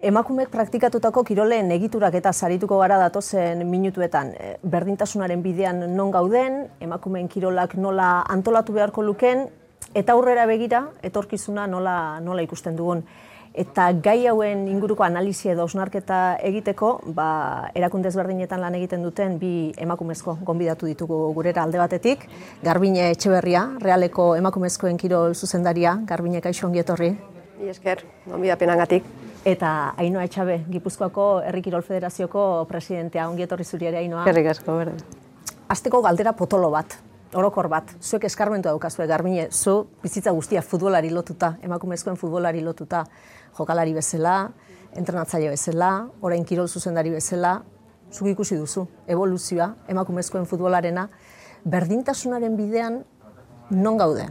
Emakumeek praktikatutako kiroleen egiturak eta sarituko gara datozen minutuetan. E, berdintasunaren bidean non gauden, emakumeen kirolak nola antolatu beharko luken, eta aurrera begira, etorkizuna nola, nola ikusten dugun. Eta gai hauen inguruko analizia edo osnarketa egiteko, ba, erakunde ezberdinetan lan egiten duten bi emakumezko gonbidatu ditugu gurera alde batetik. Garbine Etxeberria, realeko emakumezkoen kirol zuzendaria, Garbine Kaixo ongi etorri. esker, gonbidapenangatik eta Ainoa Etxabe, Gipuzkoako Herri Kirol Federazioko presidentea, ongi etorri zuri ere Ainoa. Herrik asko, berde. Azteko galdera potolo bat, orokor bat, zuek eskarmentu daukazue garbine, zu bizitza guztia futbolari lotuta, emakumezkoen futbolari lotuta, jokalari bezala, entrenatzaile bezala, orain kirol zuzendari bezala, zuk ikusi duzu, evoluzioa, emakumezkoen futbolarena, berdintasunaren bidean non gaude?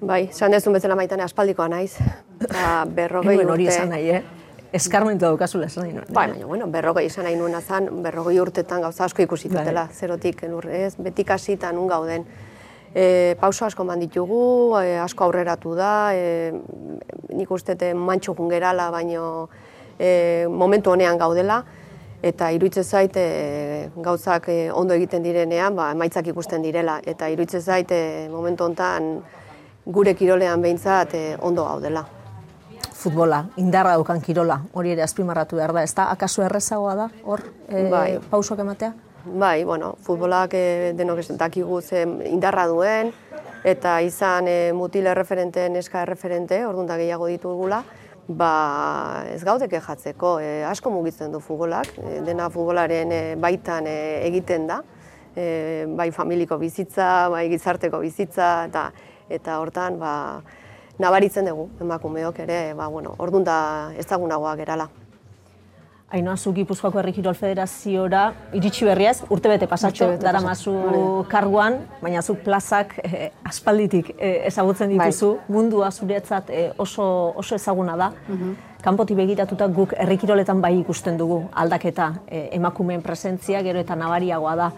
Bai, esan dezun bezala maitane aspaldikoa naiz. Ba, berrogei urte. hori esan nahi, eh? Eskarmentu daukazula esan nahi nuen. Bai, baina, bueno, berrogei esan nahi nuena zan, berrogei urtetan gauza asko ikusi dutela, zerotik, enurre, ez, betik hasita nun gauden. E, pauso asko man ditugu, e, asko aurreratu da, e, nik uste mantxo gerala, baino e, momentu honean gaudela, eta iruitze zait e, gauzak e, ondo egiten direnean, ba, emaitzak ikusten direla, eta iruitze zait e, momentu honetan gure kirolean behintzat e, ondo gaudela futbola, indarra daukan kirola, hori ere azpimarratu behar da, ez da, akaso errezagoa da, hor, e, bai. pausok ematea? Bai, bueno, futbolak e, denok ez dakigu indarra duen, eta izan e, mutile referente, neska referente, orduan da gehiago ditugula, ba, ez gaude jatzeko, e, asko mugitzen du futbolak, e, dena futbolaren e, baitan e, egiten da, e, bai familiko bizitza, bai gizarteko bizitza, eta eta hortan, ba, nabaritzen dugu emakumeok ere, ba, bueno, orduan da ezagunagoa gerala. Ainoa, zu Gipuzkoako Herri Kirol Federaziora iritsi berriaz, urte bete pasatxo, dara mazu karguan, baina zu plazak eh, aspalditik eh, ezagutzen bai. dituzu, mundua zuretzat eh, oso, oso ezaguna da. Mm Kanpoti begiratuta guk herri kiroletan bai ikusten dugu aldaketa eh, emakumeen presentzia gero eta nabariagoa da.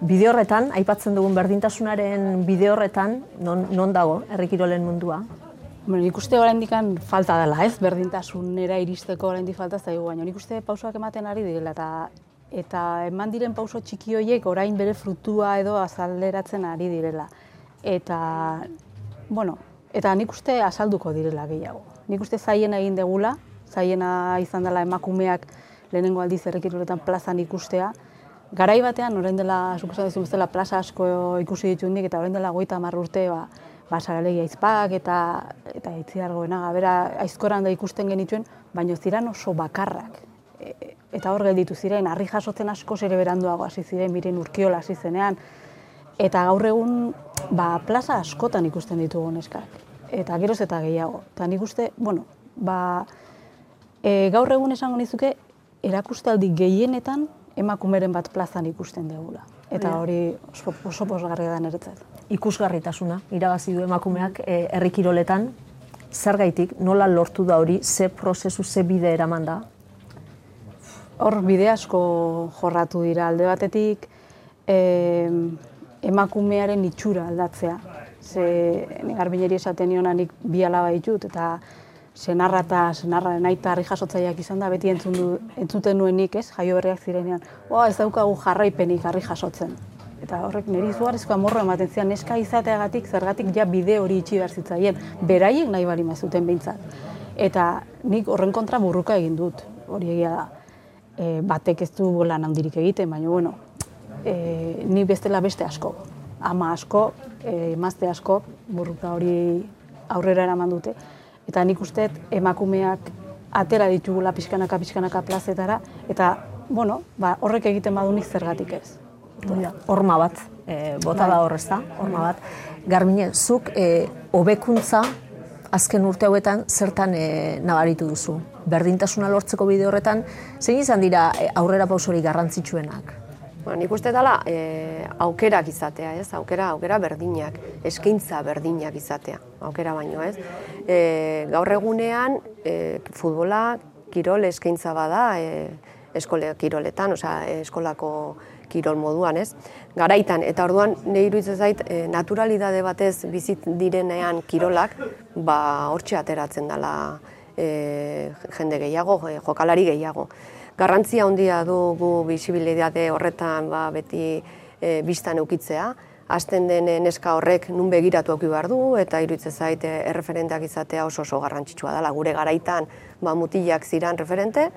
Bide horretan, aipatzen dugun berdintasunaren bide horretan, non, non dago herri kirolen mundua? Bueno, nik uste oraindik falta dela, ez? Berdintasunera iristeko oraindik falta zaigu, baina nik uste pausoak ematen ari direla eta eta eman diren pauso txiki horiek orain bere frutua edo azalderatzen ari direla. Eta bueno, eta nik uste azalduko direla gehiago. Nik uste zaien egin degula, zaiena izan dela emakumeak lehenengo aldiz errekiroletan plazan ikustea. Garai batean, orain dela, suposatzen duzu plaza asko ikusi ditu eta orain dela goita urte, ba, ba, saralegi aizpak eta eta itziargoena gabera aizkoran da ikusten genituen, baino ziren oso bakarrak. E, eta hor gelditu ziren, harri jasotzen asko ere beranduago hasi ziren, miren urkiola hasi zenean. Eta gaur egun, ba, plaza askotan ikusten ditugu neskak. Eta geroz eta gehiago. Eta nik uste, bueno, ba, e, gaur egun esango nizuke, erakustaldi gehienetan emakumeren bat plazan ikusten dugula. Eta hori oso, oso posgarria da niretzat. Ikusgarritasuna irabazi du emakumeak e, herri kiroletan zergaitik nola lortu da hori ze prozesu ze bide eraman da? Hor bide asko jorratu dira. Alde batetik e, emakumearen itxura aldatzea. Ze garbineri esaten nionanik bi alaba ditut eta senarra eta senarra naita harri jasotzaileak izan da beti entzun du, entzuten nuenik, ez? Jaio berriak zirenean. Oa, ez daukagu jarraipenik harri jasotzen eta horrek niri izugarrizko amorro ematen zian neska izateagatik zergatik ja bide hori itxi behar zitzaien, beraiek nahi bali mazuten behintzat. Eta nik horren kontra burruka egin dut, hori egia da. E, batek ez du lan handirik egiten, baina bueno, e, ni bestela beste asko. Ama asko, e, emazte asko, burruka hori aurrera eraman dute. Eta nik uste emakumeak atera ditugula pixkanaka pixkanaka plazetara, eta bueno, ba, horrek egiten badunik zergatik ez horma bat, e, bota da bai. hor da, horma bat. Garmine, zuk e, hobekuntza azken urte hauetan zertan e, nabaritu duzu? Berdintasuna lortzeko bide horretan, zein izan dira e, aurrera pausori garrantzitsuenak? Bueno, nik uste dela e, aukerak izatea, ez? Aukera, aukera berdinak, eskaintza berdinak izatea, aukera baino, ez? E, gaur egunean, e, futbola, kirol eskaintza bada, e, eskole kiroletan, osea, eskolako kirol moduan, ez? Garaitan, eta orduan, nahi iruditzen zait, e, naturalidade batez bizit direnean kirolak, ba, hortxe ateratzen dela e, jende gehiago, jokalari gehiago. Garrantzia handia du gu bisibilitate horretan ba, beti e, biztan eukitzea, Azten den neska horrek nun begiratu auki behar du, eta iruditzen zait erreferenteak izatea oso oso garrantzitsua dela. Gure garaitan ba, mutilak ziran referente,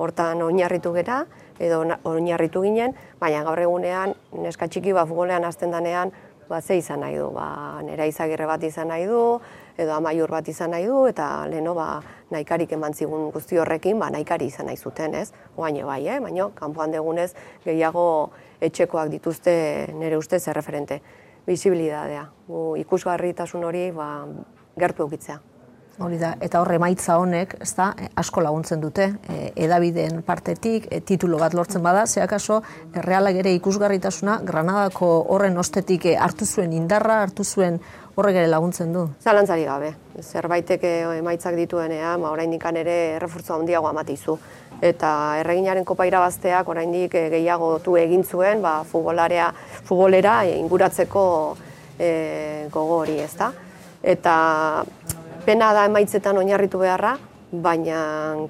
hortan oinarritu gera, edo oinarritu ginen, baina gaur egunean neska txiki ba futbolean hasten danean ba ze izan nahi du, ba nera izagirre bat izan nahi du edo amaiur bat izan nahi du eta leno ba naikarik emantzigun guzti horrekin ba naikari izan nahi zuten, ez? Oaino bai, eh, baino kanpoan degunez gehiago etxekoak dituzte nere ustez erreferente. Bisibilitatea. ikusgarritasun hori ba gertu ukitzea. Hori da, eta horre maitza honek, ez da, asko laguntzen dute, e, edabideen partetik, e, titulo bat lortzen bada, zeak aso, errealak ere ikusgarritasuna, Granadako horren ostetik e, hartu zuen indarra, hartu zuen horrek ere laguntzen du. Zalantzari gabe, zerbaitek e, emaitzak dituenea, ma orain dikan ere errefurtzu handiago amatizu. Eta erreginaren kopa irabazteak oraindik e, gehiago du egin zuen, ba, futbolarea, futbolera inguratzeko e, gogo hori, ez da? Eta pena da emaitzetan oinarritu beharra, baina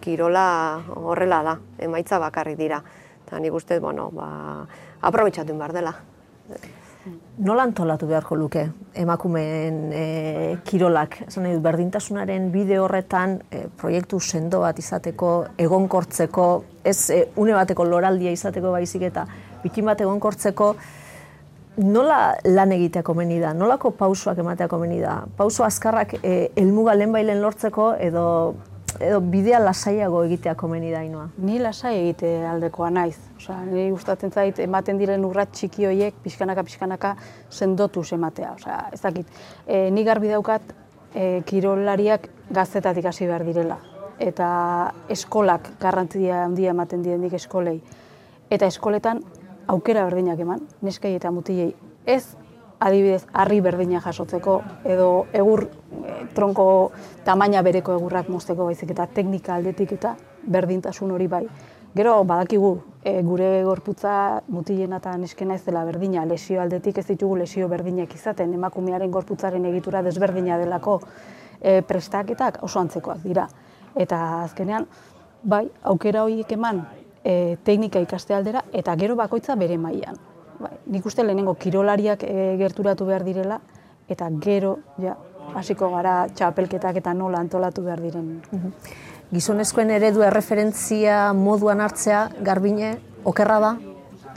kirola horrela da, emaitza bakarrik dira. Eta nik uste, bueno, ba, aprobetsatu behar dela. Nola antolatu beharko luke emakumeen e, kirolak? Esan nahi, berdintasunaren bide horretan e, proiektu sendo bat izateko, egonkortzeko, ez e, une bateko loraldia izateko baizik eta bikin bat egonkortzeko, nola lan egitea komeni da? Nolako pausoak ematea komeni da? Pauso azkarrak e, elmuga lehenbailen lortzeko edo edo bidea lasaiago egitea komeni da inoa? Ni lasai egite aldekoa naiz. Osea, ni gustatzen zait ematen diren urrat txiki hoiek pixkanaka pixkanaka sendotu ematea. Osea, ez dakit. E, ni garbi daukat e, kirolariak gaztetatik hasi behar direla eta eskolak garrantzia handia ematen dienik eskolei. Eta eskoletan aukera berdinak eman, neskei eta mutilei. Ez adibidez harri berdina jasotzeko edo egur tronko tamaina bereko egurrak mozteko baizik eta teknika aldetik eta berdintasun hori bai. Gero badakigu e, gure gorputza mutilena eta neskena ez dela berdina, lesio aldetik ez ditugu lesio berdinak izaten, emakumearen gorputzaren egitura desberdina delako e, prestaketak oso antzekoak dira. Eta azkenean, bai, aukera horiek eman e, teknika ikaste aldera eta gero bakoitza bere mailan. Bai, nik uste lehenengo kirolariak e, gerturatu behar direla eta gero ja hasiko gara txapelketak eta nola antolatu behar diren. Mhm. Gizonezkoen eredu erreferentzia moduan hartzea garbine okerra da,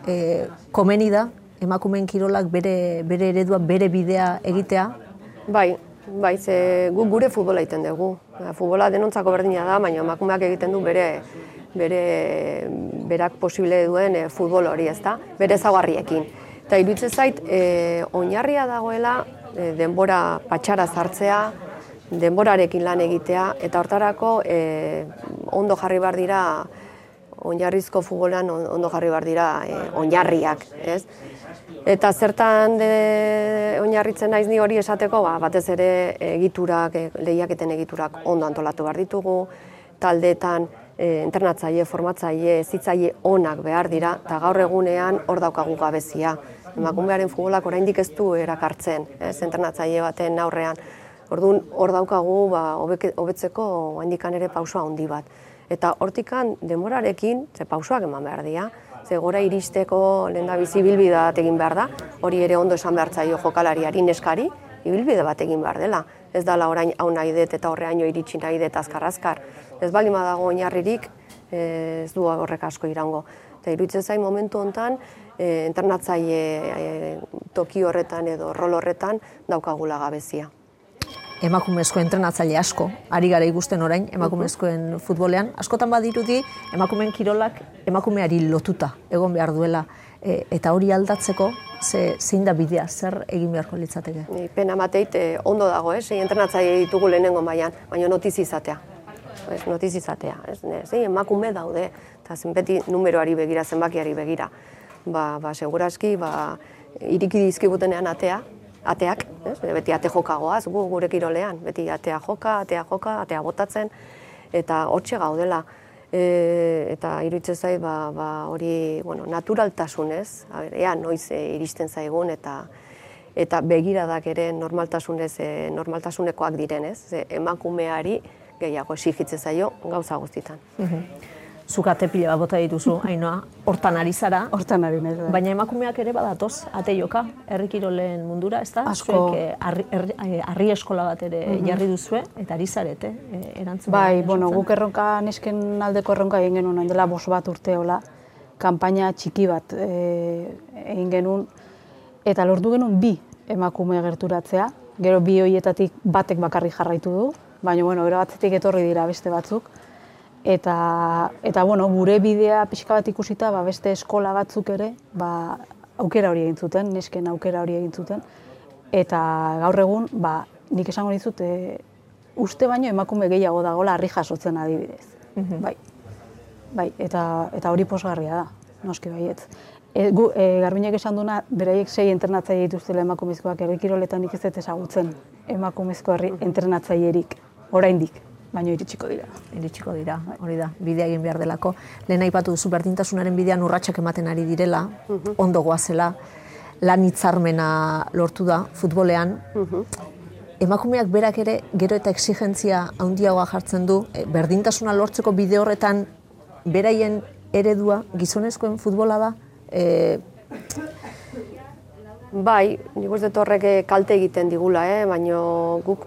e, komeni da, emakumeen kirolak bere, bere eredua, bere bidea egitea? Bai, bai, ze gu, gure futbola egiten dugu. Futbola denontzako berdina da, baina emakumeak egiten du bere bere berak posible duen e, futbol hori, ezta? Bere zagarriekin. Eta iruditzen zait, e, oinarria dagoela e, denbora patxara zartzea, denborarekin lan egitea, eta hortarako e, ondo jarri bar dira, oinarrizko futbolean ondo jarri bar dira e, oinarriak, ez? Eta zertan de, oinarritzen naiz ni hori esateko, ba, batez ere egiturak, e, lehiaketen egiturak ondo antolatu behar ditugu, taldeetan e, internatzaile, formatzaile, zitzaile onak behar dira, eta gaur egunean hor daukagu gabezia. Emakumearen futbolak oraindik ez du erakartzen, ez, internatzaile baten aurrean. Orduan hor daukagu ba, hobetzeko handikan ere pausua handi bat. Eta hortikan demorarekin, ze pausoak eman behar dira, ze gora iristeko lehen da bizi bat egin behar da, hori ere ondo esan behar zaio jokalariari neskari, ibilbide bat egin behar dela. Ez dala orain hau nahi dut eta horreaino iritsi nahi dut azkar-azkar ez bali dago oinarririk ez du horrek asko irango. Eta iruditzen zain momentu hontan e, internatzaile e, toki horretan edo rol horretan daukagula gabezia. Emakumezko entrenatzaile asko, ari gara ikusten orain emakumezkoen futbolean. Askotan badirudi emakumeen kirolak emakumeari lotuta egon behar duela. E, eta hori aldatzeko, ze, zein da bidea, zer egin beharko litzateke? E, pena mateit ondo dago, eh? zein entrenatzaile ditugu lehenengo mailan, baina notizi izatea ez notizizatea, ez, ez, emakume daude, eta zenbeti numeroari begira, zenbakiari begira. Ba, ba, seguraski, ba, iriki dizkibutenean atea, ateak, ez, beti ate jokagoaz, gu gure kirolean, beti atea joka, atea joka, atea botatzen, eta hortxe gaudela. E, eta iruditzen zait, ba, ba, hori, bueno, naturaltasunez, a ber, ea noiz e, iristen zaigun, eta eta begiradak ere normaltasunez, e, normaltasunekoak direnez, emakumeari gehiago esigitze zaio gauza guztitan. Zukate pila bat bota dituzu, hainoa, hortan ari zara. Hortan ari nahi. bai. Baina emakumeak ere badatoz, ate joka, herrikirolen mundura, ez da? Asko. Zuek, eh, herri- eh, harri eskola bat ere jarri duzue, eta ari zarete, eh, erantzun. Bai, bueno, guk erronka nesken aldeko erronka egin genuen orain dela bos bat urte hola, kanpaina txiki bat e, egin genuen, eta lortu genuen bi emakume gerturatzea, gero bi hoietatik batek bakarrik jarraitu du, baina bueno, gero batzetik etorri dira beste batzuk, eta, eta bueno, gure bidea pixka bat ikusita, ba, beste eskola batzuk ere, ba, aukera hori egin zuten, nesken aukera hori egin zuten, eta gaur egun, ba, nik esango dizut, e, uste baino emakume gehiago dagoela harri jasotzen adibidez. Bai. Bai, eta, eta hori posgarria da, noski baietz. E, gu, e, Garbinek esan duna, beraiek sei entrenatzaile dituztela emakumezkoak, herri kiroletan nik ez dut ezagutzen emakumezko herri entrenatzailerik, oraindik, baino iritsiko dira. iritsiko dira, hori da, bidea egin behar delako. Lehen aipatu duzu berdintasunaren bidean urratsak ematen ari direla, ondo goazela, lan hitzarmena lortu da futbolean. Emakumeak berak ere gero eta exigentzia handiagoa jartzen du, e, berdintasuna lortzeko bide horretan beraien eredua gizonezkoen futbola da, e, Bai, nik uste horrek eh, kalte egiten digula, eh? baina guk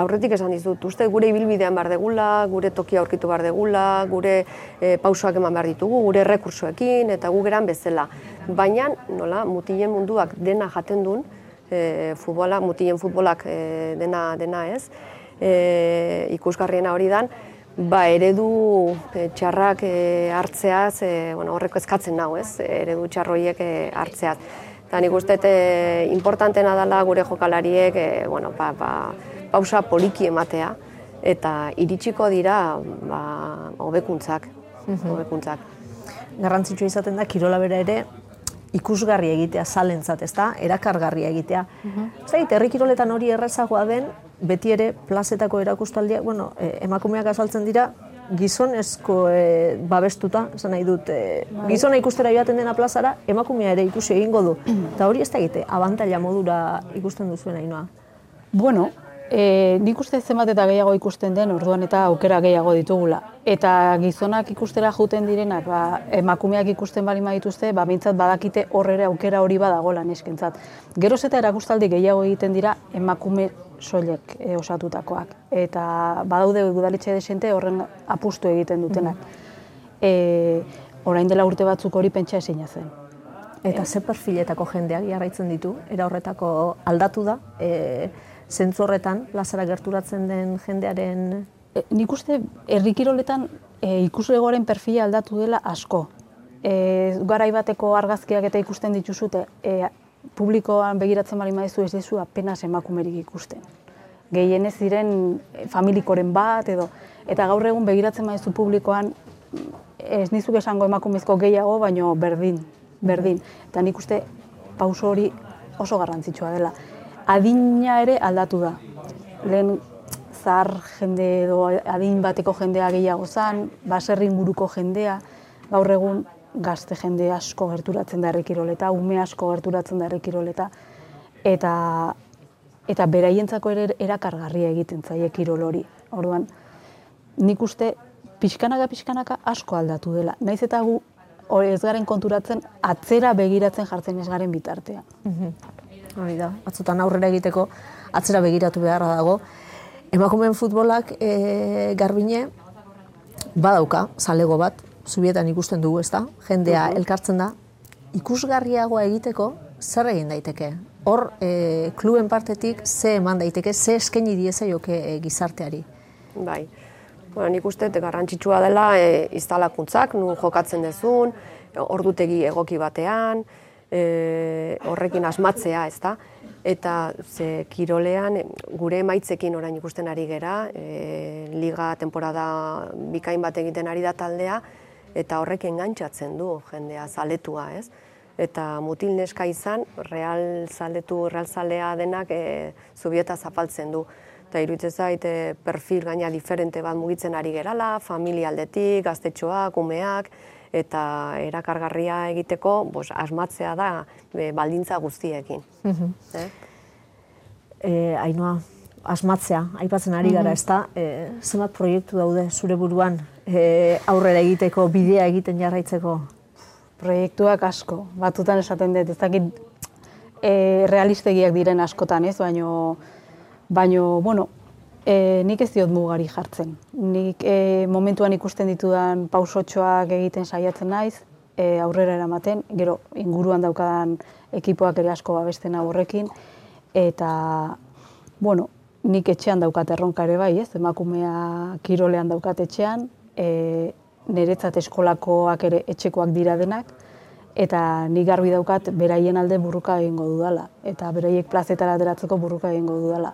aurretik esan dizut, uste gure ibilbidean behar degula, gure tokia aurkitu behar degula, gure e, pausoak eman behar ditugu, gure rekursoekin eta gu geran bezala. Baina, nola, mutilen munduak dena jaten duen, e, futbola, mutilen futbolak e, dena, dena ez, e, ikusgarriena hori dan, ba, eredu e, txarrak e, hartzeaz, e, bueno, horreko eskatzen nau, ez, eredu txarroiek e, hartzeaz. Eta nik uste e, importantena dela gure jokalariek e, bueno, ba, ba, pausa poliki ematea eta iritsiko dira ba, hobekuntzak. hobekuntzak. garrantzitsua izaten da kirola bera ere ikusgarri egitea zalentzat, ezta? Erakargarria egitea. Ez da, herri kiroletan hori errazagoa den, beti ere plazetako erakustaldiak, bueno, eh, emakumeak azaltzen dira, gizonezko eh, babestuta, esan nahi dut, eh, gizona ikustera joaten dena plazara, emakumea ere ikusi egingo du. Eta hori ez da egite, abantaila modura ikusten duzuen hainoa. Bueno, e, nik uste zenbat eta gehiago ikusten den, orduan eta aukera gehiago ditugula. Eta gizonak ikustera juten direnak, ba, emakumeak ikusten bali dituzte, ba, bintzat badakite horrere aukera hori badagola neskentzat. Geroz eta erakustaldi gehiago egiten dira emakume soilek e, osatutakoak. Eta badaude udaletxe desente horren apustu egiten dutenak. E, orain dela urte batzuk hori pentsa ezina zen. Eta ze perfiletako jendeak jarraitzen ditu, era horretako aldatu da, e, zentzu horretan, plazara gerturatzen den jendearen E, nik uste herrikiroletan e, ikuslegoaren perfila aldatu dela asko. E, garai bateko argazkiak eta ikusten dituzute, e, publikoan begiratzen bali maizu ez dizu apenas emakumerik ikusten. Gehienez ziren e, familikoren bat edo eta gaur egun begiratzen maizu publikoan mm, ez nizuk esango emakumezko gehiago, baino berdin, berdin. Eta nik uste pauso hori oso garrantzitsua dela. Adina ere aldatu da. Lehen zahar jende edo adin bateko jendea gehiago zan, baserri inguruko jendea, gaur egun gazte jende asko gerturatzen da herrikiroleta, ume asko gerturatzen da herrikiroleta, eta eta beraientzako ere erakargarria egiten zaie kirol hori. Orduan, nik uste pixkanaka pixkanaka asko aldatu dela. Naiz eta gu hori ez garen konturatzen atzera begiratzen jartzen ez garen bitartean. Hori da, batzutan aurrera egiteko atzera begiratu beharra dago. Emakumeen futbolak e, garbine badauka, zalego bat, zubietan ikusten dugu, ezta? Jendea elkartzen da. Ikusgarriagoa egiteko zer egin daiteke? Hor, e, kluben partetik ze eman daiteke, ze eskaini diezaioke e, gizarteari? Bai. Bueno, nik uste garrantzitsua dela e, instalakuntzak, nun jokatzen dezun, ordutegi egoki batean, e, horrekin asmatzea, ez da? Eta ze kirolean gure emaitzekin orain ikusten ari gera, e, liga temporada bikain bat egiten ari da taldea, eta horrek engantzatzen du jendea zaletua, ez? Eta mutil neska izan, real zaletu, real zalea denak e, zubieta zapaltzen du. Eta iruditzen zait e, perfil gaina diferente bat mugitzen ari gerala, familia aldetik, gaztetxoak, umeak, eta erakargarria egiteko bos, asmatzea da e, baldintza guztiekin. eh? E, Ainoa, asmatzea, aipatzen ari gara, ezta? E, zenbat proiektu daude zure buruan e, aurrera egiteko, bidea egiten jarraitzeko? Proiektuak asko, batutan esaten dut, ez dakit e, realistegiak diren askotan, ez? Baino, baino bueno, e, nik ez diot mugari jartzen. Nik e, momentuan ikusten ditudan pausotxoak egiten saiatzen naiz, e, aurrera eramaten, gero inguruan daukadan ekipoak ere asko babesten horrekin, eta, bueno, nik etxean daukat erronka ere bai, ez? Emakumea kirolean daukat etxean, e, niretzat eskolakoak ere etxekoak dira denak, eta nik garbi daukat beraien alde burruka egingo dudala, eta beraiek plazetara ateratzeko burruka egingo dudala.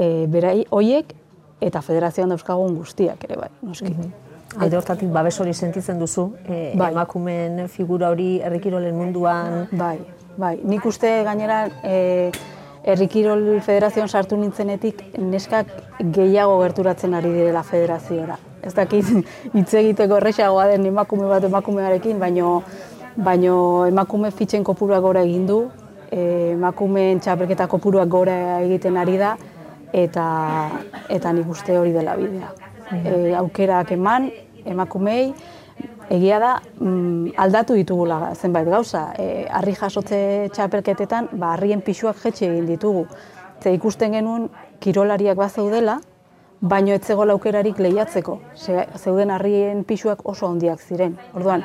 E, berai hoiek eta federazioan dauzkagun guztiak ere bai, noski. Mm Alde hortatik babes hori sentitzen duzu, e, bai. emakumen figura hori errikirolen munduan. Bai, bai. Nik uste gainera e, Errikirol Federazioan sartu nintzenetik neskak gehiago gerturatzen ari direla federaziora. Ez dakit hitz egiteko erresagoa den emakume bat emakumearekin, baino, baino emakume fitxen kopuruak gora egin du, e, emakumeen txapelketa kopuruak gora egiten ari da, eta, eta nik uste hori dela bidea. E, aukerak eman, emakumei, egia da mm, aldatu ditugula zenbait gauza. E, arri jasotze txapelketetan, ba, arrien pixuak jetxe egin ditugu. Ze ikusten genuen kirolariak bat zeudela, baino ez zegoela aukerarik lehiatzeko. Ze, zeuden arrien pixuak oso handiak ziren. Orduan,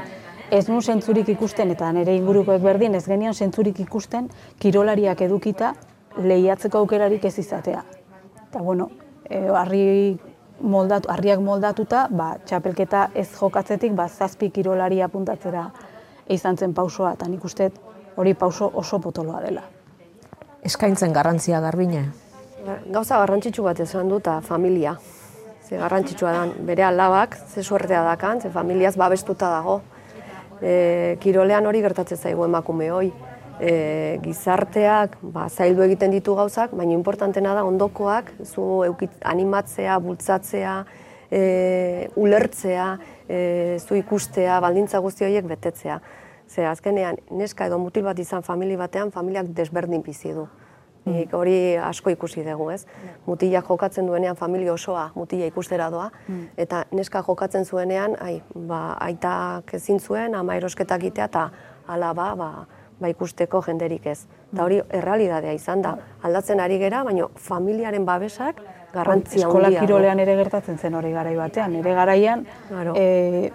ez nuen zentzurik ikusten, eta nire ingurukoek berdin, ez genion zentzurik ikusten kirolariak edukita lehiatzeko aukerarik ez izatea. Eta bueno, e, arri moldatu, harriak moldatuta, ba, txapelketa ez jokatzetik, ba, zazpi kirolari apuntatzera izan zen pausoa, eta nik uste hori pauso oso potoloa dela. Eskaintzen garrantzia garbine? Gauza garrantzitsu bat esan duta familia. Ze garrantzitsua da, bere alabak, ze suertea dakan, ze familiaz babestuta dago. E, kirolean hori gertatzen zaigu emakume hoi e, gizarteak ba, zaildu egiten ditu gauzak, baina importantena da ondokoak, zu eukit, animatzea, bultzatzea, e, ulertzea, e, zu ikustea, baldintza guzti horiek betetzea. Ze azkenean, neska edo mutil bat izan famili batean, familiak desberdin bizi du. Nik hori asko ikusi dugu, ez? Mutila jokatzen duenean familia osoa mutila ikustera doa, mm. eta neska jokatzen zuenean, ai, ba, aitak ezin zuen, ama erosketak itea, eta alaba, ba, ba ikusteko jenderik ez. Eta hori errealidadea izan da. Aldatzen ari gera, baina familiaren babesak garrantzia handia. Eskola kirolean ere gertatzen zen hori garai batean. Nere garaian, e,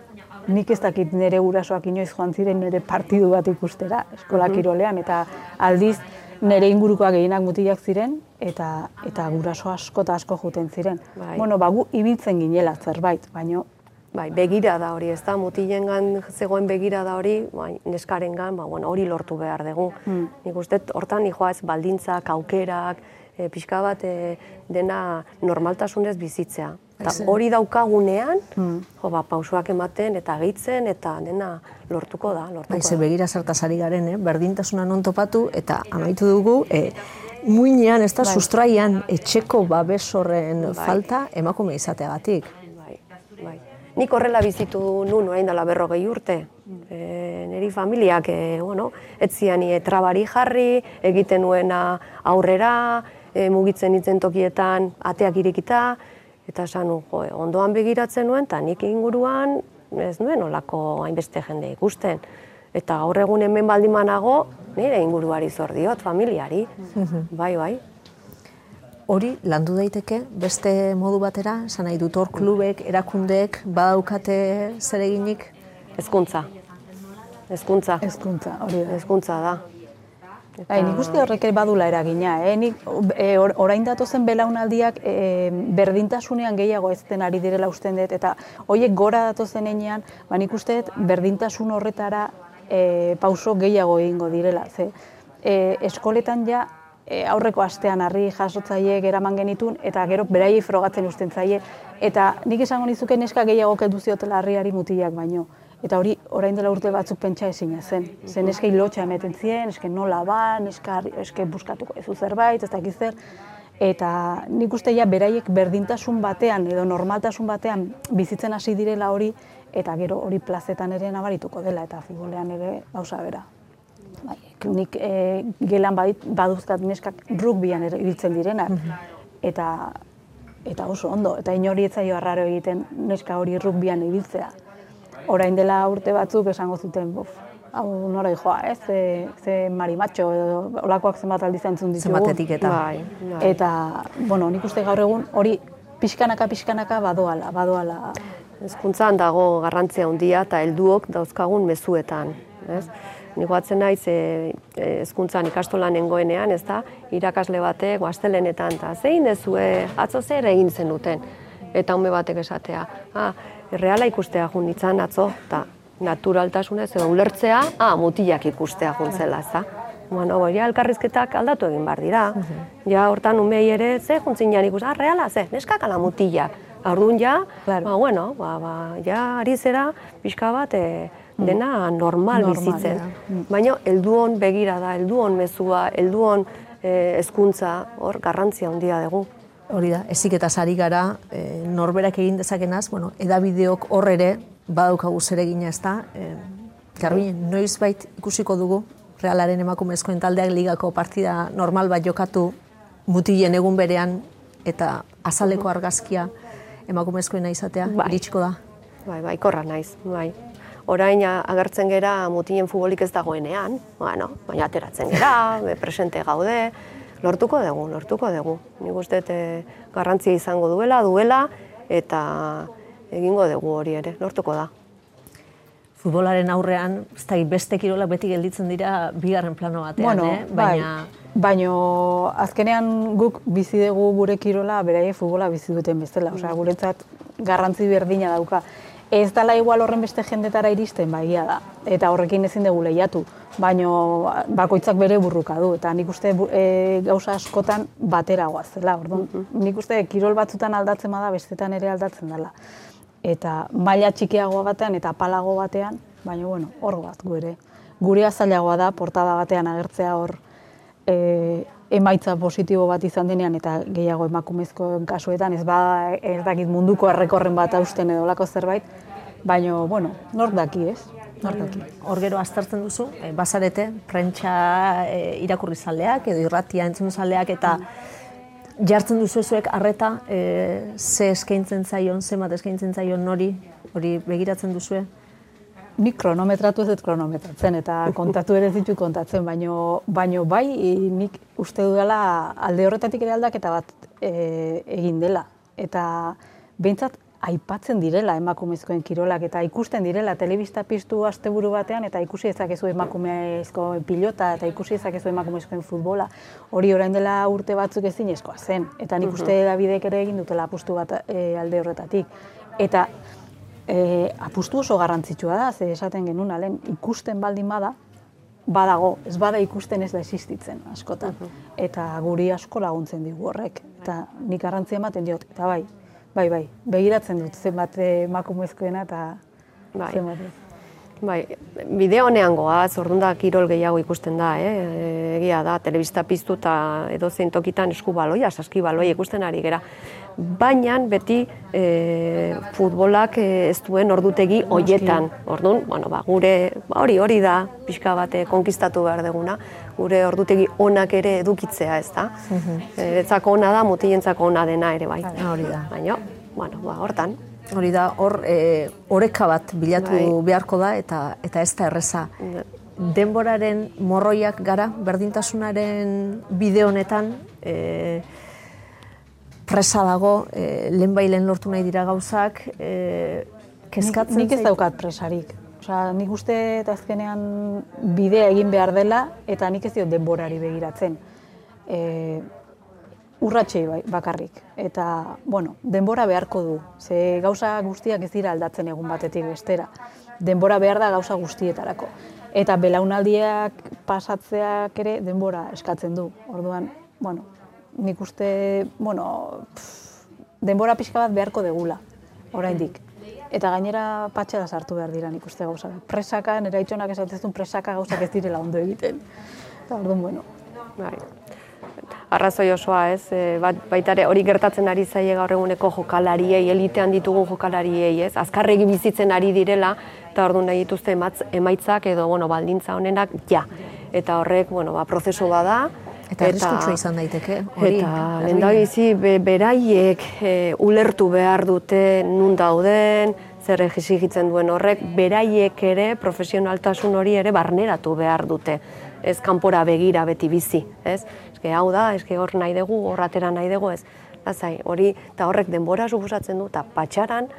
nik ez dakit nire gurasoak inoiz joan ziren nire partidu bat ikustera eskola kirolean. Eta aldiz nire ingurukoak gehienak mutilak ziren, eta eta guraso asko eta asko juten ziren. Bai. Bueno, ba, gu ibiltzen ginela zerbait, baino bai, begira da hori, ez da, mutilen zegoen begira da hori, bai, neskaren gan, ba, bueno, hori lortu behar dugu. Mm. Nik uste, hortan nijoa ez baldintzak, aukerak, e, pixka bat e, dena normaltasunez bizitzea. Eta hori daukagunean, mm. jo, ba, pausuak ematen eta gehitzen eta dena lortuko da. Lortuko Baize, begira sartazari garen, eh? berdintasuna non topatu eta amaitu dugu, eh, muinean, ez da, bai. sustraian etxeko babes horren bai. falta emakume izateagatik. Nik horrela bizitu nun orain dela berrogei urte. E, neri familiak, e, bueno, etzian trabari jarri, egiten nuena aurrera, e, mugitzen itzen tokietan ateak irekita, eta esan jo, ondoan begiratzen nuen, eta nik inguruan ez nuen olako hainbeste jende ikusten. Eta gaur egun hemen baldimanago, nire inguruari zor diot, familiari. bai, bai hori landu daiteke beste modu batera, esan nahi dut hor klubek, erakundeek, badaukate zereginik? Hezkuntza. Hezkuntza. Hezkuntza, hori da. Hezkuntza da. Eta... Bai, nik uste horrek badula eragina, eh? Nik, e, orain datozen belaunaldiak e, berdintasunean gehiago ez den ari direla usten dut, eta horiek gora datozen enean, ba, nik uste berdintasun horretara e, pauso gehiago egingo direla. Ze, e, eskoletan ja e, aurreko astean harri jasotzaileek eraman genitun eta gero beraiei frogatzen usten zaie eta nik esango nizuke neska gehiago kendu ziotela harriari mutilak baino eta hori orain dela urte batzuk pentsa ezina zen. Zen neska lotxa emeten zien, eske nola ba, neska eske buskatuko ez zerbait, ez dakiz zer eta nik uste ja beraiek berdintasun batean edo normaltasun batean bizitzen hasi direla hori eta gero hori plazetan ere nabarituko dela eta futbolean ere gauza bera. Bai, nik e, gelan badut, baduzkat neskak rugbyan ere ibiltzen direnak. Mhm. eta eta oso ondo, eta inori etzaio arraro egiten neska hori rugbian ibiltzea. Orain dela urte batzuk esango zuten, bof, hau nora joa, ez, ze, ze marimatxo, edo olakoak zenbat aldiz entzun ditugu. Zenbat etiketa. Bai, bai. Eta, bueno, nik uste gaur egun hori pixkanaka, pixkanaka badoala, badoala. Hezkuntzan dago garrantzia handia eta helduok dauzkagun mezuetan, ez? Ni goatzen naiz e, e, hezkuntzan ikastolan nengoenean, ez da, irakasle batek gaztelenetan, eta zein dezue, atzo zer egin zen duten. Eta ume batek esatea, ah, reala ikustea jun nitzan atzo, eta naturaltasunez edo ulertzea, ah, mutilak ikustea jun zela, ez da. Bueno, ja, elkarrizketak aldatu egin behar dira. Ja, hortan umei ere, ze juntzin jan ikus, ah, reala, ze, neskak ala mutilak. Orduan ja, Claro. ba, bueno, ba, ba, ja, ari zera, pixka bat, e, dena normal, Normal, bizitzen. ja. Baina, helduon begira da, helduon mezua, helduon eh, hezkuntza hor, garrantzia handia dugu. Hori da, ezik eta sari gara, e, norberak egin dezakenaz, bueno, edabideok hor ere, badaukagu zeregina ez da, e, Garbine, noiz bait ikusiko dugu, realaren emakumezkoen taldeak ligako partida normal bat jokatu, mutilen egun berean, eta azaleko argazkia emakumezkoena izatea, Bai. iritsiko da. Bai, bai, korra naiz, bai. Orain agertzen gera mutien futbolik ez dagoenean, bueno, baina ateratzen gera, presente gaude, lortuko dugu, lortuko dugu. Nik uste eh, garrantzia izango duela, duela, eta egingo dugu hori ere, lortuko da. Futbolaren aurrean, ez da, beste kirolak beti gelditzen dira bigarren plano batean, bueno, eh? baina... bai, baino azkenean guk bizi dugu gure kirola, beraiek futbola bizi duten bezala, osea, guretzat garrantzi berdina dauka. Ez dala igual horren beste jendetara iristen, bai, egia da. Eta horrekin ezin dugu lehiatu. Baino bakoitzak bere burruka du. Eta nik uste e, gauza askotan batera goazela. Orduan, nik uste kirol batzutan aldatzen bada, bestetan ere aldatzen dela. Eta maila txikiagoa batean eta palago batean, baina bueno, hor bat gu ere. Gure azailagoa da, portada batean agertzea hor e, emaitza positibo bat izan denean eta gehiago emakumezkoen kasuetan ez bada ez dakit munduko errekorren bat hausten edo olako zerbait, baina, bueno, nor daki, ez? Nor daki. Hor gero aztertzen duzu, e, bazarete, prentsa e, irakurri zaleak edo irratia entzun zaleak eta jartzen duzu zuek arreta e, ze eskaintzen zaion, ze mat eskaintzen zaion nori, hori begiratzen duzue. Nik kronometratu ez dut kronometratzen eta kontatu ere ez ditut kontatzen, baino, baino bai nik uste dudala alde horretatik ere aldaketa bat e, egin dela. Eta behintzat aipatzen direla emakumezkoen kirolak eta ikusten direla telebista piztu asteburu batean eta ikusi ezakezu emakumezko pilota eta ikusi ezakezu emakumezkoen futbola. Hori orain dela urte batzuk ezinezkoa zen eta nik uste Davidek ere egin dutela apustu bat e, alde horretatik. Eta e, apustu oso garrantzitsua da, ze esaten genuen lehen ikusten baldin bada, badago, ez bada ikusten ez da existitzen askotan. Eta guri asko laguntzen digu horrek. Eta nik garrantzia ematen diot, eta bai, bai, bai, begiratzen dut zenbat emakumezkoena eta Bai. zenbat ez. Bai, bide honean goaz, orduan da kirol gehiago ikusten da, eh? egia da, telebista piztu eta edo zein tokitan esku baloia, saski baloia ikusten ari gera. Baina beti e, futbolak eh, ez duen ordutegi hoietan. Orduan, bueno, ba, gure ba, hori hori da pixka bat eh, konkistatu behar deguna, gure ordutegi onak ere edukitzea, ez da? Eretzako ona da, mutilentzako ona dena ere bai. Hori da. Baina, bueno, ba, hortan. Hori da, hor e, oreka bat bilatu Bai. beharko da eta eta ez da erreza. Denboraren morroiak gara, berdintasunaren bide honetan, e, presa dago, e, lehenbailen lortu nahi dira gauzak, e, kezkatzen Nik ez zait- daukat presarik. Osea, nik uste eta azkenean bidea egin behar dela eta nik ez diot denborari begiratzen. E, urratxei bai, bakarrik. Eta, bueno, denbora beharko du. Ze gauza guztiak ez dira aldatzen egun batetik bestera. Denbora behar da gauza guztietarako. Eta belaunaldiak pasatzeak ere denbora eskatzen du. Orduan, bueno, nik uste, bueno, pff, denbora pixka bat beharko degula, oraindik. Eta gainera patxera sartu behar dira nik uste gauzak. Presaka, nire itxonak esatzen presaka gauzak ez direla ondo egiten. Eta orduan, bueno, Bai. Arrazoi osoa, ez? E, bat, baita ere hori gertatzen ari zaie gaur eguneko jokalariei, elitean ditugun jokalariei, ez? Azkarregi bizitzen ari direla, eta orduan nahi dituzte emaitzak edo, bueno, baldintza honenak, ja. Eta horrek, bueno, ba, prozesu bada, Eta Eta izan daiteke, hori. Eta lehendabizi be, beraiek e, ulertu behar dute nun dauden, zer egizigitzen duen horrek, beraiek ere profesionaltasun hori ere barneratu behar dute. Ez kanpora begira beti bizi, ez? Eske hau da, eske hor nahi dugu, hor atera nahi dugu, ez? Lasai, hori eta horrek denbora suposatzen du eta patxaran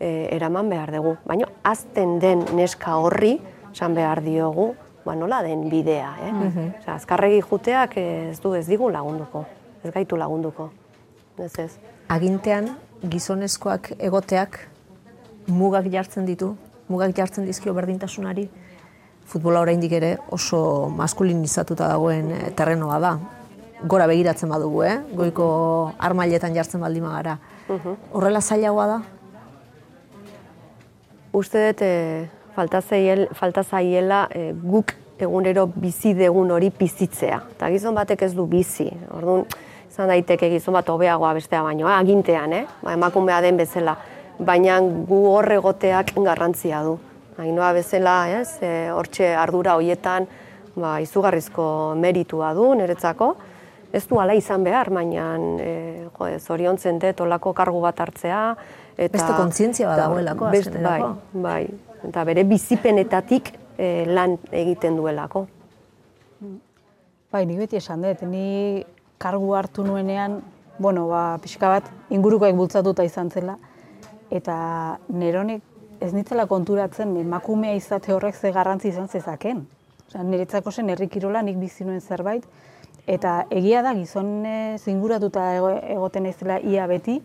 e, eraman behar dugu. Baina azten den neska horri, esan behar diogu, ba, nola den bidea, eh? Osea, azkarregi juteak ez du ez digu lagunduko, ez gaitu lagunduko. Ez ez. Agintean, gizonezkoak egoteak mugak jartzen ditu, mugak jartzen dizkio berdintasunari, futbola oraindik ere oso maskulinizatuta dagoen eh, terrenoa da. Gora begiratzen badugu, eh? Goiko armailetan jartzen baldin bagara. Horrela zailagoa da? Uste dut e, falta, zaiel, falta zaiela e, guk egunero bizi degun hori bizitzea. Eta gizon batek ez du bizi. Orduan, izan daiteke gizon bat hobeagoa bestea baino, eh? agintean, eh? ba, emakumea den bezala. Baina gu hor egoteak garrantzia du. Ainoa bezala, ez, e, hortxe ardura hoietan, ba, izugarrizko meritua du niretzako. Ez du ala izan behar, baina e, jo, zoriontzen dut olako kargu bat hartzea. Eta, Beste kontzientzia bat dagoelako. Bai, bai. Eta bere bizipenetatik eh, lan egiten duelako. Bai, nik beti esan dut, ni kargu hartu nuenean, bueno, ba, pixka bat ingurukoek bultzatuta izan zela, eta neronek ez nitzela konturatzen emakumea izate horrek ze garrantzi izan zezaken. Osea, niretzako zen herri kirola nik bizi nuen zerbait, eta egia da gizonez inguratuta ego- egoten naizela ia beti,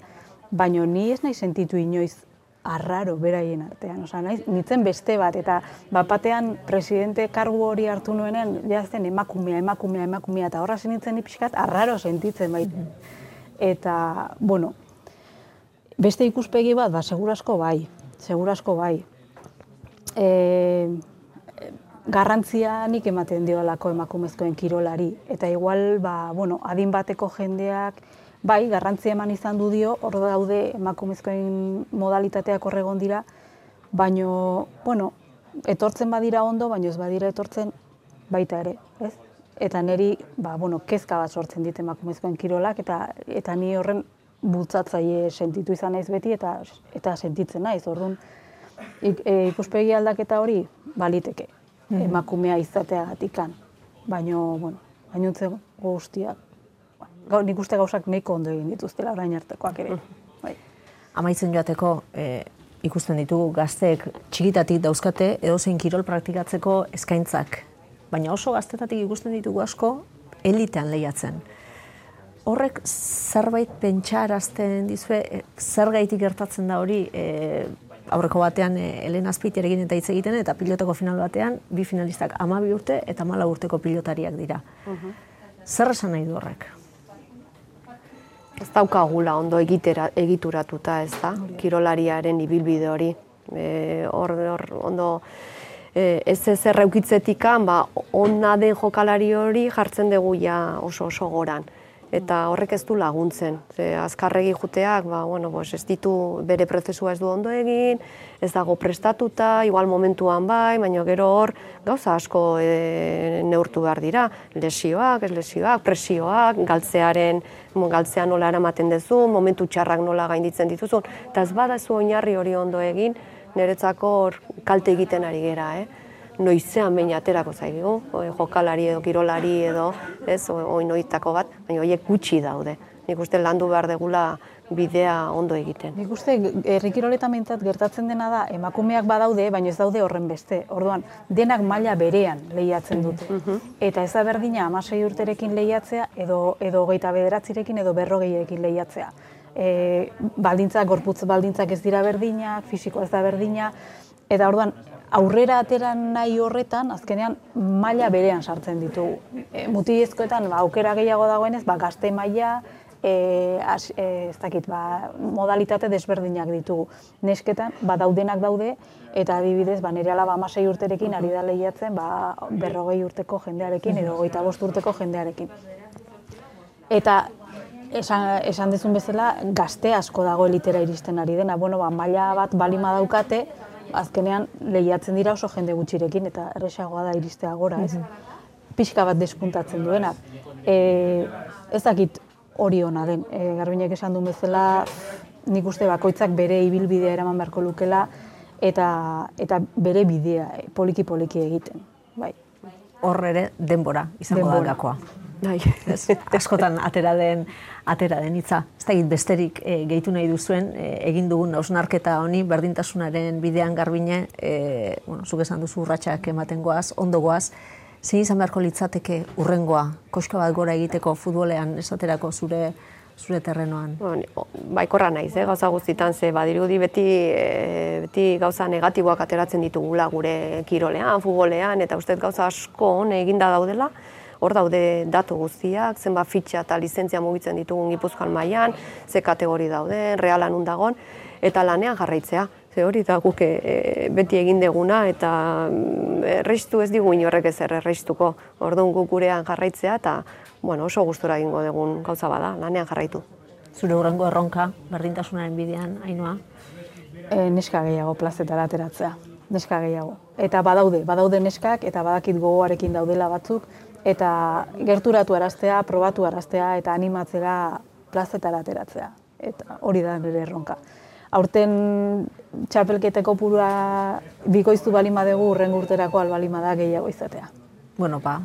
baino ni ez nahi sentitu inoiz arraro beraien artean. Osea, naiz, nitzen beste bat, eta bapatean presidente kargu hori hartu nuenean, jazten emakumea, emakumea, emakumea, eta horra nintzen ni pixkat arraro sentitzen bait. Eta, bueno, beste ikuspegi bat, ba, segurasko bai, segurasko bai. E, garrantzia nik ematen diolako emakumezkoen kirolari. Eta igual, ba, bueno, adin bateko jendeak, bai, garrantzia eman izan du dio, hor daude emakumezkoen modalitateak horregon dira, baino, bueno, etortzen badira ondo, baino ez badira etortzen baita ere, ez? Eta niri, ba, bueno, kezka bat sortzen dit emakumezkoen kirolak, eta, eta ni horren bultzatzaile sentitu izan naiz beti, eta, eta sentitzen naiz, orduan, ik, e, ikuspegi aldaketa hori baliteke, emakumea izateagatikan. Baino, bueno, gainotze guztiak, gau, nik uste gauzak nahiko ondo egin dituztela orain artekoak ere. Bai. Amaitzen joateko, e, ikusten ditugu gazteek txikitatik dauzkate edozein kirol praktikatzeko eskaintzak. Baina oso gaztetatik ikusten ditugu asko elitean lehiatzen. Horrek zerbait pentsarazten dizue, e, zer gaitik gertatzen da hori, e, aurreko batean e, Elena Azpeitiarekin eta hitz egiten eta pilotako final batean bi finalistak amabi urte eta mala urteko pilotariak dira. Zer esan nahi du horrek? Ez daukagula ondo egitera, egituratuta, ez da, kirolariaren ibilbide hori. E, hor, hor, ondo, e, ez ez erreukitzetik, ba, onna den jokalari hori jartzen dugu ja oso oso goran. Eta horrek ez du laguntzen. Ze azkarregi juteak, ba, bueno, pues ez ditu bere prozesua ez du ondo egin, ez dago prestatuta, igual momentuan bai, baina gero hor gauza asko e, neurtu behar dira. Lesioak, ez lesioak, presioak, galtzearen, galtzea nola eramaten duzu, momentu txarrak nola gainditzen dituzun. Eta ez badazu oinarri hori ondo egin, niretzako hor kalte egiten ari gera, eh? Noizean behin aterako zaigu, jokalari edo kirolari edo, ez, o- oinoitako bat, baina horiek gutxi daude. Nik uste landu behar degula bidea ondo egiten. Nik uste, herri kiroletan behintzat gertatzen dena da, emakumeak badaude, baina ez daude horren beste. Orduan, denak maila berean lehiatzen dute. Eta ez da berdina amasei urterekin lehiatzea, edo, edo geita bederatzirekin, edo berrogeiekin lehiatzea. E, baldintzak, gorputz baldintzak ez dira berdinak, fisikoa ez da berdina, eta orduan, aurrera atera nahi horretan, azkenean maila berean sartzen ditugu. E, mutilezkoetan ba, aukera gehiago dagoenez, ba, gazte maila, e, as, e, ez dakit, ba, modalitate desberdinak ditugu. Nesketan, ba, daudenak daude, eta adibidez, ba, nire alaba amasei urterekin ari da lehiatzen, ba, berrogei urteko jendearekin, edo goita bost urteko jendearekin. Eta esan, esan dezun bezala, gazte asko dago elitera iristen ari dena. Bueno, ba, maila bat balima daukate, azkenean lehiatzen dira oso jende gutxirekin, eta erresagoa da iristea gora, ez? pixka bat despuntatzen duena. E, ez dakit hori ona den, e, garbinek esan duen bezala, nik uste bakoitzak bere ibilbidea eraman beharko lukela, eta, eta bere bidea poliki-poliki egiten. Bai. Hor ere denbora izango Denbora. da gakoa. Bai. Ez, askotan atera den atera den hitza. Ez da besterik e, gehitu nahi duzuen e, egin dugun ausnarketa honi berdintasunaren bidean garbine, e, bueno, zuk esan duzu urratsak ematen goaz, ondo goaz, zein izan beharko litzateke urrengoa, koska bat gora egiteko futbolean esaterako zure zure terrenoan. Bueno, baikorra naiz, eh, gauza guztitan, ze badirudi beti, e, beti gauza negatiboak ateratzen ditugula gure kirolean, futbolean, eta uste gauza asko on eginda daudela, hor daude datu guztiak, zenbat fitxa eta lizentzia mugitzen ditugun Gipuzkoan mailan, ze kategori dauden, realan undagon, eta lanean jarraitzea. Ze hori da guk e, beti egin deguna eta mm, erreistu ez digu inorrek ezer erreistuko. Orduan guk gurean jarraitzea eta bueno, oso gustura egingo dugun gauza bada, lanean jarraitu. Zure urrengo erronka, berdintasunaren bidean, hainoa. e, neska gehiago plazetara ateratzea. Neska gehiago. Eta badaude, badaude neskak eta badakit gogoarekin daudela batzuk eta gerturatu araztea, probatu araztea eta animatzera plazetara ateratzea. Eta hori da nire erronka. Aurten txapelketeko purua bikoiztu balima dugu urren urterako albalima da gehiago izatea. Bueno, pa,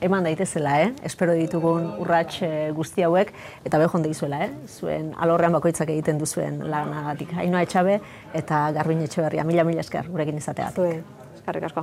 eman daitezela, eh? Espero ditugun urrats eh, guzti hauek, eta behon deizuela, eh? Zuen alorrean bakoitzak egiten duzuen lanagatik. Hainoa etxabe eta garbin etxe berria. Mila, mila esker, gurekin izateak. Zue, Eskerrik asko.